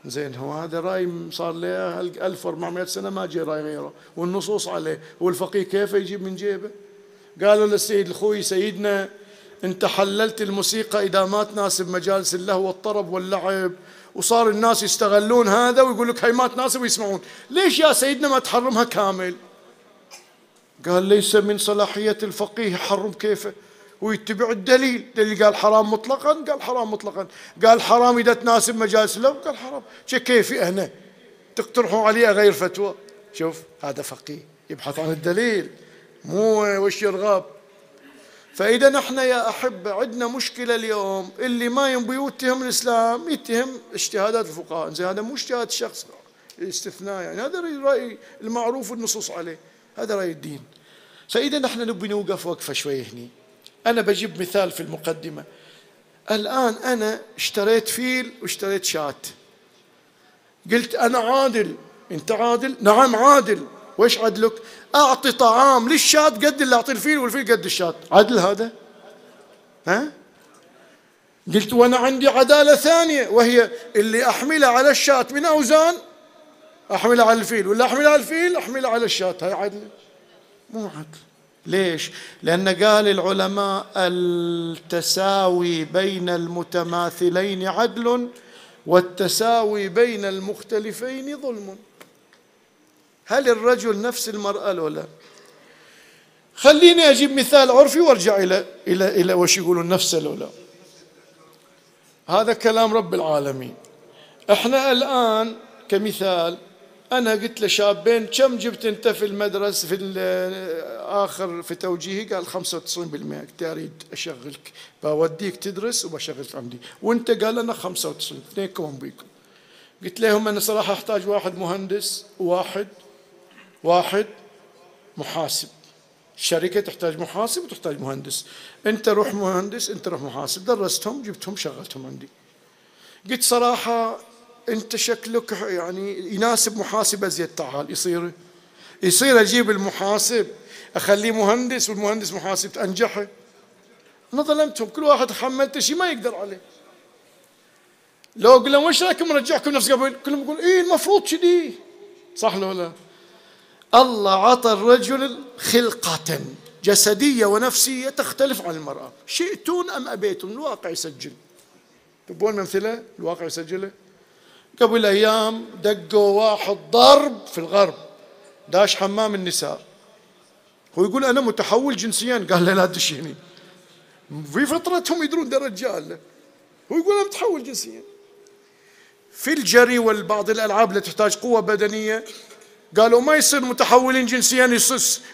زين هو هذا رأي صار له 1400 سنة ما جاء رأي غيره. والنصوص عليه. والفقيه كيف يجيب من جيبه؟ قالوا للسيد الخوي سيدنا انت حللت الموسيقى إذا ما تناسب مجالس اللهو والطرب واللعب. وصار الناس يستغلون هذا ويقول لك هي ما تناسب ويسمعون. ليش يا سيدنا ما تحرمها كامل؟ قال ليس من صلاحية الفقيه يحرم كيفه ويتبع الدليل. اللي قال حرام مطلقا قال حرام مطلقا. قال حرام إذا تناسب مجالس اللهو قال حرام. كيفي أنا تقترحوا علي أغير فتوى؟ شوف هذا فقيه يبحث عن الدليل. مو وش يرغب؟ فإذا نحن يا أحبة عندنا مشكلة اليوم اللي ما ينبي يتهم الإسلام يتهم اجتهادات الفقهاء. زين هذا مو اجتهاد شخص استثناء يعني هذا رأي المعروف النصوص عليه. هذا رأي الدين. فإذا نحن نبي نوقف وقفة شوي هني. أنا بجيب مثال في المقدمة. الآن أنا اشتريت فيل واشتريت شاة قلت أنا عادل. أنت عادل؟ نعم عادل. وإيش عدلك؟ أعطي طعام للشاة قد اللي أعطي الفيل والفيل قد الشاة. عدل هذا؟ ها؟ قلت وأنا عندي عدالة ثانية وهي اللي أحملها على الشاة من أوزان أحملها على الفيل ولا أحملها على الفيل أحملها على الشاة. هاي عدل مو عدل. ليش؟ لأن قال العلماء التساوي بين المتماثلين عدل والتساوي بين المختلفين ظلم. هل الرجل نفس المرأة لو لا؟ خليني أجيب مثال عرفي وأرجع إلى إلى إلى وش يقولون نفسه لو لا. هذا كلام رب العالمين. إحنا الآن كمثال أنا قلت لشابين كم جبت أنت في المدرسة في آخر في توجيهي؟ قال 95% قلت أريد أشغلك. بوديك تدرس وبشغلك عندي. وأنت؟ قال أنا 95 اثنينكم بيكم. قلت لهم أنا صراحة أحتاج واحد مهندس وواحد واحد محاسب. الشركة تحتاج محاسب وتحتاج مهندس. أنت روح مهندس أنت روح محاسب. درستهم جبتهم شغلتهم عندي. قلت صراحة أنت شكلك يعني يناسب محاسب أزيد تعال. يصير يصير أجيب المحاسب أخليه مهندس والمهندس محاسب أنجحه أنا ظلمتهم. كل واحد حملته شيء ما يقدر عليه. لو قلنا وش رايكم نرجعكم نفس قبل؟ كلهم يقول إيه المفروض كذي. صح ولا لا؟ الله عطى الرجل خلقة جسدية ونفسية تختلف عن المرأة. شئتون أم أبيتم؟ الواقع يسجل. تبون أمثلة؟ الواقع يسجله قبل أيام دقوا واحد ضرب في الغرب داش حمام النساء. هو يقول أنا متحول جنسيا قال له لا تدشيني في فطرتهم يدرون ده رجال. هو يقول أنا متحول جنسيا. في الجري والبعض الألعاب اللي تحتاج قوة بدنية قالوا ما يصير متحولين جنسيا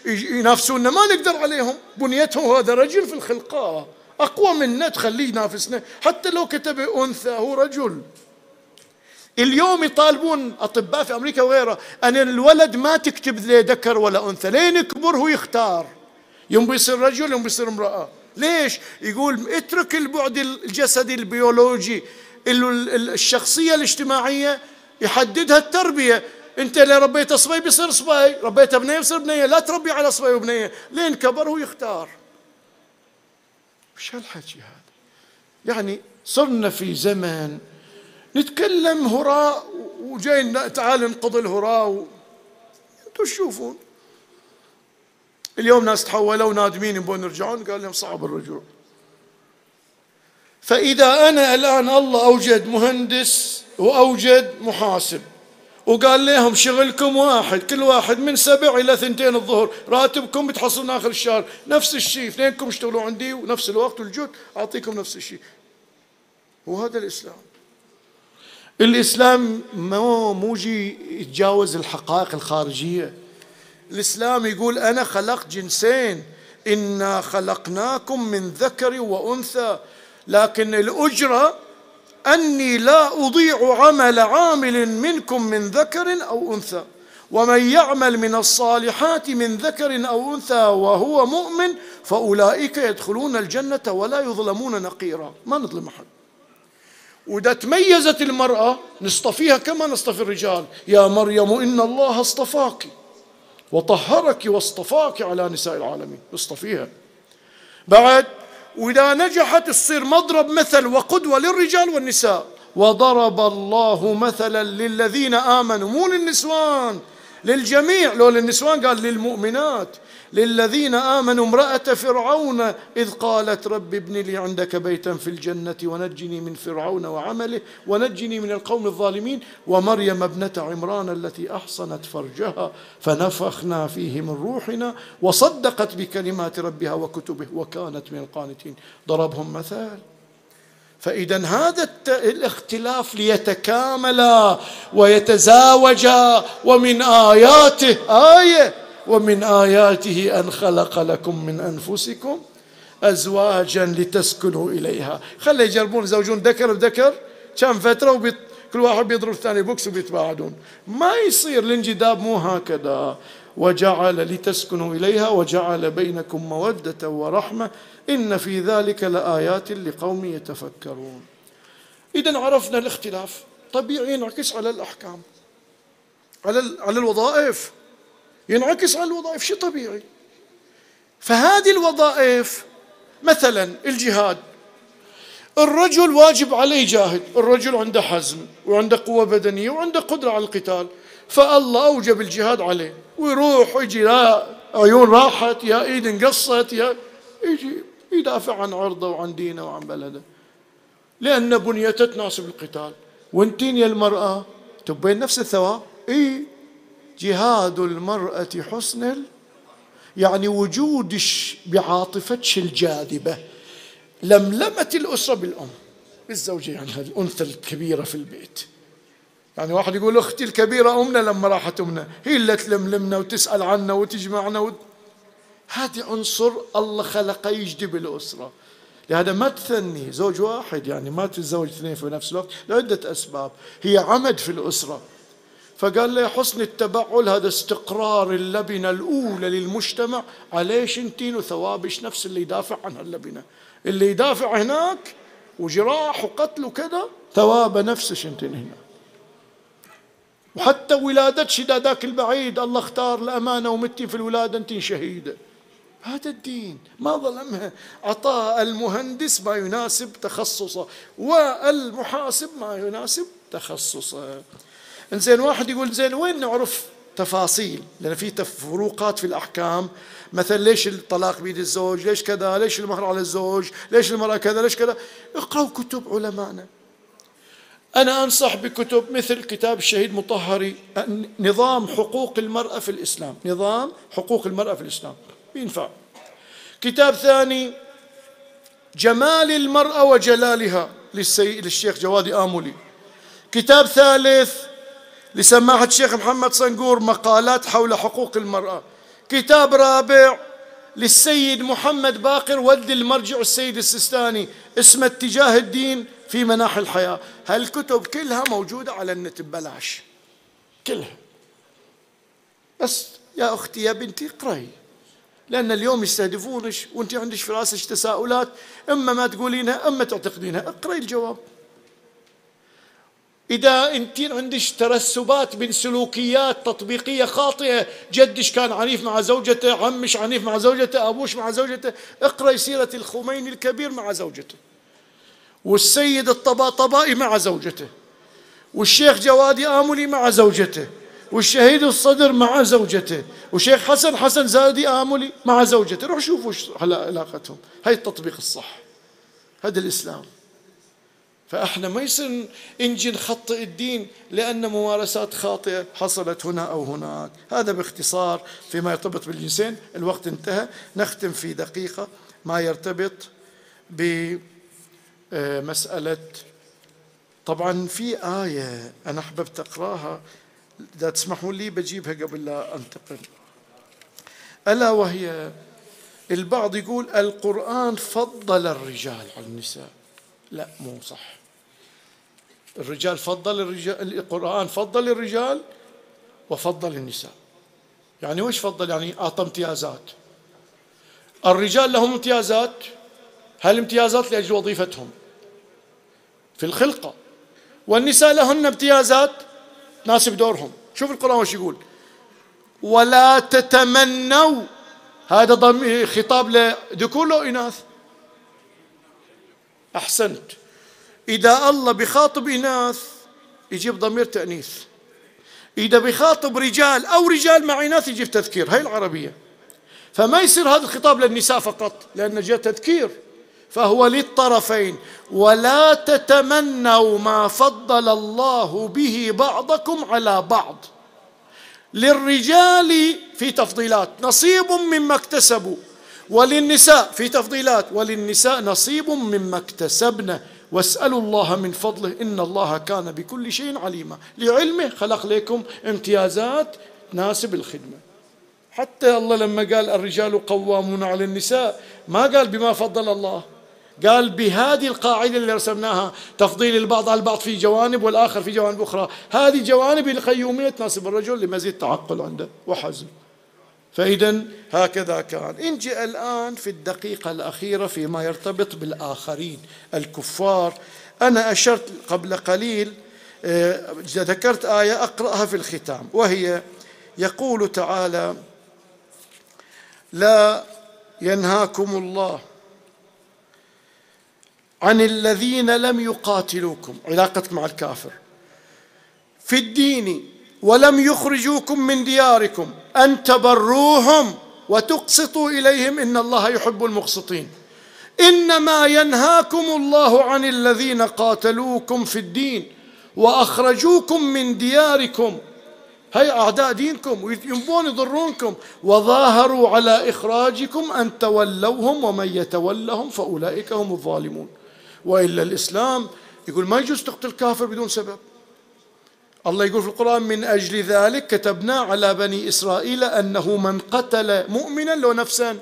ينافسونا ما نقدر عليهم. بنيتهم هذا رجل في الخلقاء أقوى منا تخليه ينافسنا حتى لو كتب أنثى هو رجل. اليوم يطالبون أطباء في أمريكا وغيرها أن الولد ما تكتب ذي ذكر ولا أنثى. لين يكبر هو يختار. يوم بيصير رجل يوم بيصير امرأة. ليش؟ يقول اترك البعد الجسدي البيولوجي الشخصية الاجتماعية يحددها التربية. انت اللي ربيت صبي بيصير صبي ربيت بنيه بيصير بنيه لا تربي على صبي وبنيه لين كبر هو يختار. وش هالحكي هذا؟ يعني صرنا في زمن نتكلم هراء وجاي تعال نقضي الهراء و... أنتم تشوفون؟ اليوم ناس تحولوا نادمين يبون يرجعون قال لهم صعب الرجوع. فإذا أنا الآن الله أوجد مهندس وأوجد محاسب. وقال لهم شغلكم واحد كل واحد من سبع إلى ثنتين الظهر راتبكم بتحصلون آخر الشهر نفس الشيء اثنينكم اشتغلوا عندي ونفس الوقت والجهد أعطيكم نفس الشيء. وهذا الإسلام. الإسلام مو موجي يتجاوز الحقائق الخارجية. الإسلام يقول أنا خلقت جنسين إنا خلقناكم من ذكر وأنثى لكن الأجرة أني لا أضيع عمل عامل منكم من ذكر أو أنثى. ومن يعمل من الصالحات من ذكر أو أنثى وهو مؤمن فأولئك يدخلون الجنة ولا يظلمون نقيرا. ما نظلم أحد. وإذا تميزت المرأة نصطفيها كما نصطفي الرجال. يا مريم إن الله اصطفاك وطهرك واصطفاك على نساء العالمين. اصطفيها بعد وإذا نجحت تصير مضرب مثل وقدوة للرجال والنساء. وضرب الله مثلا للذين آمنوا مو للنسوان. للجميع. لو للنسوان قال للمؤمنات للذين آمنوا امرأة فرعون إذ قالت رب ابن لي عندك بيتا في الجنة ونجني من فرعون وعمله ونجني من القوم الظالمين. ومريم ابنة عمران التي أحصنت فرجها فنفخنا فيه من روحنا وصدقت بكلمات ربها وكتبه وكانت من القانتين. ضربهم مثال. فإذا هذا الاختلاف ليتكاملا ويتزاوجا ومن آياته آية ومن آياته أن خلق لكم من أنفسكم أزواجا لتسكنوا إليها. خلي يجربون زوجون ذكر بذكر كم فترة وبيط كل واحد بيضرب الثاني بوكس وبيتباعدون. ما يصير الانجذاب مو هكذا. وجعل لتسكنوا إليها وجعل بينكم مودة ورحمة. إن في ذلك لآيات لقوم يتفكرون. إذا عرفنا الاختلاف. طبيعي ينعكس على الأحكام. على على الوظائف. ينعكس على الوظائف. شيء طبيعي. فهذه الوظائف مثلا الجهاد. الرجل واجب عليه جاهد. الرجل عنده حزم وعنده قوة بدنية وعنده قدرة على القتال. فالله أوجب الجهاد عليه. ويروح ويجي يا عيون راحت يا إيد انقصت يا يجي. يدافع عن عرضه وعن دينه وعن بلده. لأن بنيته تناسب القتال. وانتين يا المرأة تبين نفس الثواب؟ إي. جهاد المرأة حسن يعني وجود بعاطفتش الجاذبة. لملمة الأسرة بالأم. بالزوجة يعني هذه الأنثى الكبيرة في البيت. يعني واحد يقول أختي الكبيرة أمنا لما راحت أمنا. هي اللي تلملمنا وتسأل عنا وتجمعنا و... هذه عنصر الله خلقه يجذب الأسرة لهذا ما تثني زوج واحد يعني ما تتزوج اثنين في نفس الوقت لعدة أسباب. هي عمد في الأسرة. فقال له حسن التبعل هذا استقرار اللبنة الأولى للمجتمع. عليش انتين وثوابش نفس اللي يدافع عن اللبنة. اللي يدافع هناك وجراح وقتل وكذا ثوابه نفسش انتين هنا. وحتى ولادتش ذاك البعيد الله اختار الأمانة ومتي في الولادة انتين شهيدة. هذا الدين ما ظلمها أعطاه المهندس ما يناسب تخصصه والمحاسب ما يناسب تخصصه. انزين واحد يقول زين وين نعرف تفاصيل؟ لأن في فروقات في الأحكام. مثلا ليش الطلاق بيد الزوج؟ ليش كذا؟ ليش المهر على الزوج؟ ليش المرأة كذا؟ ليش كذا؟ اقرأوا كتب علمائنا. أنا أنصح بكتب مثل كتاب الشهيد مطهري نظام حقوق المرأة في الإسلام. نظام حقوق المرأة في الإسلام. ينفع. كتاب ثاني جمال المرأة وجلالها للشيخ جوادي آمولي. كتاب ثالث لسماحة الشيخ محمد صنقور مقالات حول حقوق المرأة. كتاب رابع للسيد محمد باقر ولد المرجع السيد السستاني اسمه اتجاه الدين في مناحي الحياة. هالكتب كلها موجودة على النت ببلاش. كلها. بس يا أختي يا بنتي اقرأي. لأن اليوم يستهدفونك وأنت عندك في رأسك تساؤلات إما ما تقولينها إما تعتقدينها. اقرأي الجواب. إذا أنت عندك ترسبات من سلوكيات تطبيقية خاطئة جدش كان عنيف مع زوجته عمش عنيف مع زوجته أبوش مع زوجته اقرأي سيرة الخميني الكبير مع زوجته. والسيد الطباطبائي مع زوجته. والشيخ جوادي آملي مع زوجته. والشهيد الصدر مع زوجته. وشيخ حسن حسن زادي آملي مع زوجته. روح شوفوا علاقتهم. هاي التطبيق الصح. هذا الإسلام. فأحنا ما يصير نجي نخطئ الدين لأن ممارسات خاطئة حصلت هنا أو هناك، هذا باختصار فيما يرتبط بالجنسين، الوقت انتهى، نختم في دقيقة ما يرتبط بمساله طبعا في آية أنا أحببت أقراها. إذا تسمحوا لي بجيبها قبل لا أنتقل. ألا وهي البعض يقول القرآن فضل الرجال على النساء. لا مو صح. الرجال فضل الرجال القرآن فضل الرجال وفضل النساء. يعني وش فضل؟ يعني أعطى امتيازات. الرجال لهم امتيازات؟ هالامتيازات لأجل وظيفتهم؟ في الخلقة. والنساء لهن امتيازات؟ تناسب دورهم. شوف القرآن وش يقول. ولا تتمنوا هذا ضم خطاب لذكور لو إناث. أحسنت. إذا الله بخاطب إناث يجيب ضمير تأنيث. إذا بخاطب رجال أو رجال مع إناث يجيب تذكير. هاي العربية. فما يصير هذا الخطاب للنساء فقط لأن جاء تذكير. فهو للطرفين. ولا تتمنوا ما فضل الله به بعضكم على بعض. للرجال في تفضيلات نصيب مما اكتسبوا. وللنساء في تفضيلات وللنساء نصيب مما اكتسبن. واسألوا الله من فضله إن الله كان بكل شيء عليما. لعلمه خلق لكم امتيازات تناسب الخدمة. حتى الله لما قال الرجال قوامون على النساء ما قال بما فضل الله. قال بهذه القاعدة اللي رسمناها تفضيل البعض على البعض في جوانب والآخر في جوانب أخرى. هذه جوانب القيومية تناسب الرجل لمزيد تعقل عنده وحزم. فإذا هكذا كان. انجي الآن في الدقيقة الأخيرة فيما يرتبط بالآخرين الكفار. أنا أشرت قبل قليل آه، ذكرت آية أقرأها في الختام وهي يقول تعالى لا ينهاكم الله عن الذين لم يقاتلوكم علاقتك مع الكافر. في الدين ولم يخرجوكم من دياركم أن تبروهم وتقسطوا إليهم إن الله يحب المقسطين. إنما ينهاكم الله عن الذين قاتلوكم في الدين وأخرجوكم من دياركم. هي أعداء دينكم وينبون يضرونكم. وظاهروا على إخراجكم أن تولوهم ومن يتولهم فأولئك هم الظالمون. وإلا الإسلام يقول ما يجوز تقتل كافر بدون سبب. الله يقول في القرآن من أجل ذلك كتبنا على بني إسرائيل أنه من قتل مؤمنا لو نفسا.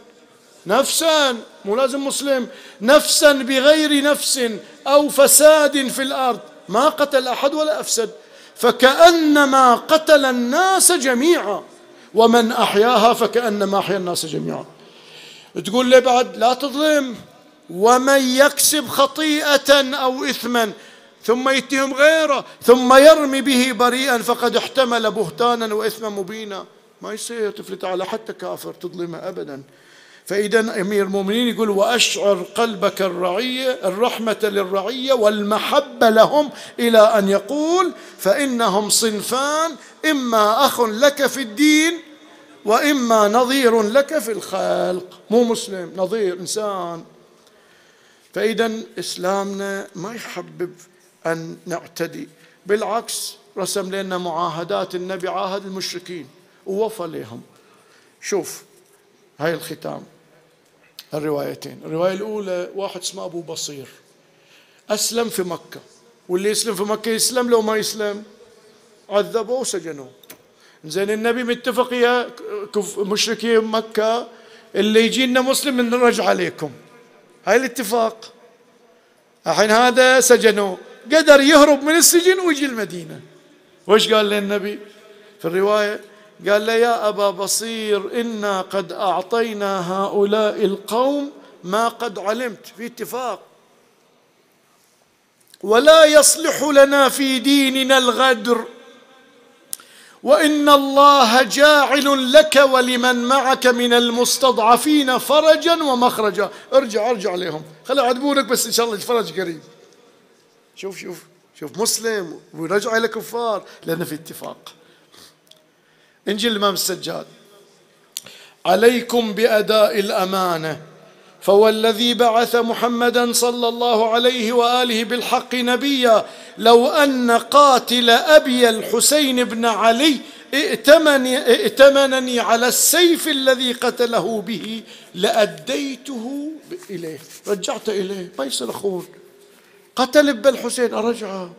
نفسا مو لازم مسلم. نفسا بغير نفس أو فساد في الأرض. ما قتل أحد ولا أفسد. فكأنما قتل الناس جميعا. ومن أحياها فكأنما أحيا الناس جميعا. تقول لي بعد لا تظلم. ومن يكسب خطيئة أو إثما ثم يتهم غيره ثم يرمي به بريئا فقد احتمل بهتانا واثما مبينا. ما يصير تفلت على حتى كافر تظلمه ابدا. فاذا أمير المؤمنين يقول وأشعر قلبك الرعية الرحمة للرعية والمحبة لهم إلى أن يقول فإنهم صنفان إما أخ لك في الدين وإما نظير لك في الخلق. مو مسلم نظير إنسان. فإذا إسلامنا ما يحبب أن نعتدي بالعكس رسم لنا معاهدات النبي عاهد المشركين ووفى لهم. شوف هاي الختام الروايتين. الرواية الأولى واحد اسمه أبو بصير. أسلم في مكة. واللي يسلم في مكة يسلم لو ما يسلم عذبوه وسجنوه. زين النبي متفق يا مشركين مكة اللي يجينا مسلم نرجع عليكم. هاي الاتفاق. الحين هذا سجنوه قدر يهرب من السجن ويجي المدينة. وش قال للنبي في الرواية قال له يا أبا بصير إنا قد أعطينا هؤلاء القوم ما قد علمت. في اتفاق. ولا يصلح لنا في ديننا الغدر. وإن الله جاعل لك ولمن معك من المستضعفين فرجا ومخرجا. ارجع ارجع لهم خلي يعذبونك بس إن شاء الله الفرج قريب. شوف شوف شوف مسلم ورجع إلى كفار لأن في اتفاق. إنجيل الإمام السجاد. عليكم بأداء الأمانة. فوالذي بعث محمدا صلى الله عليه وآله بالحق نبيا لو أن قاتل أبي الحسين بن علي ائتمني, ائتمنني على السيف الذي قتله به لأديته إليه. رجعت إليه. ما يصير أخون قتل ابن الحسين. أرجعه.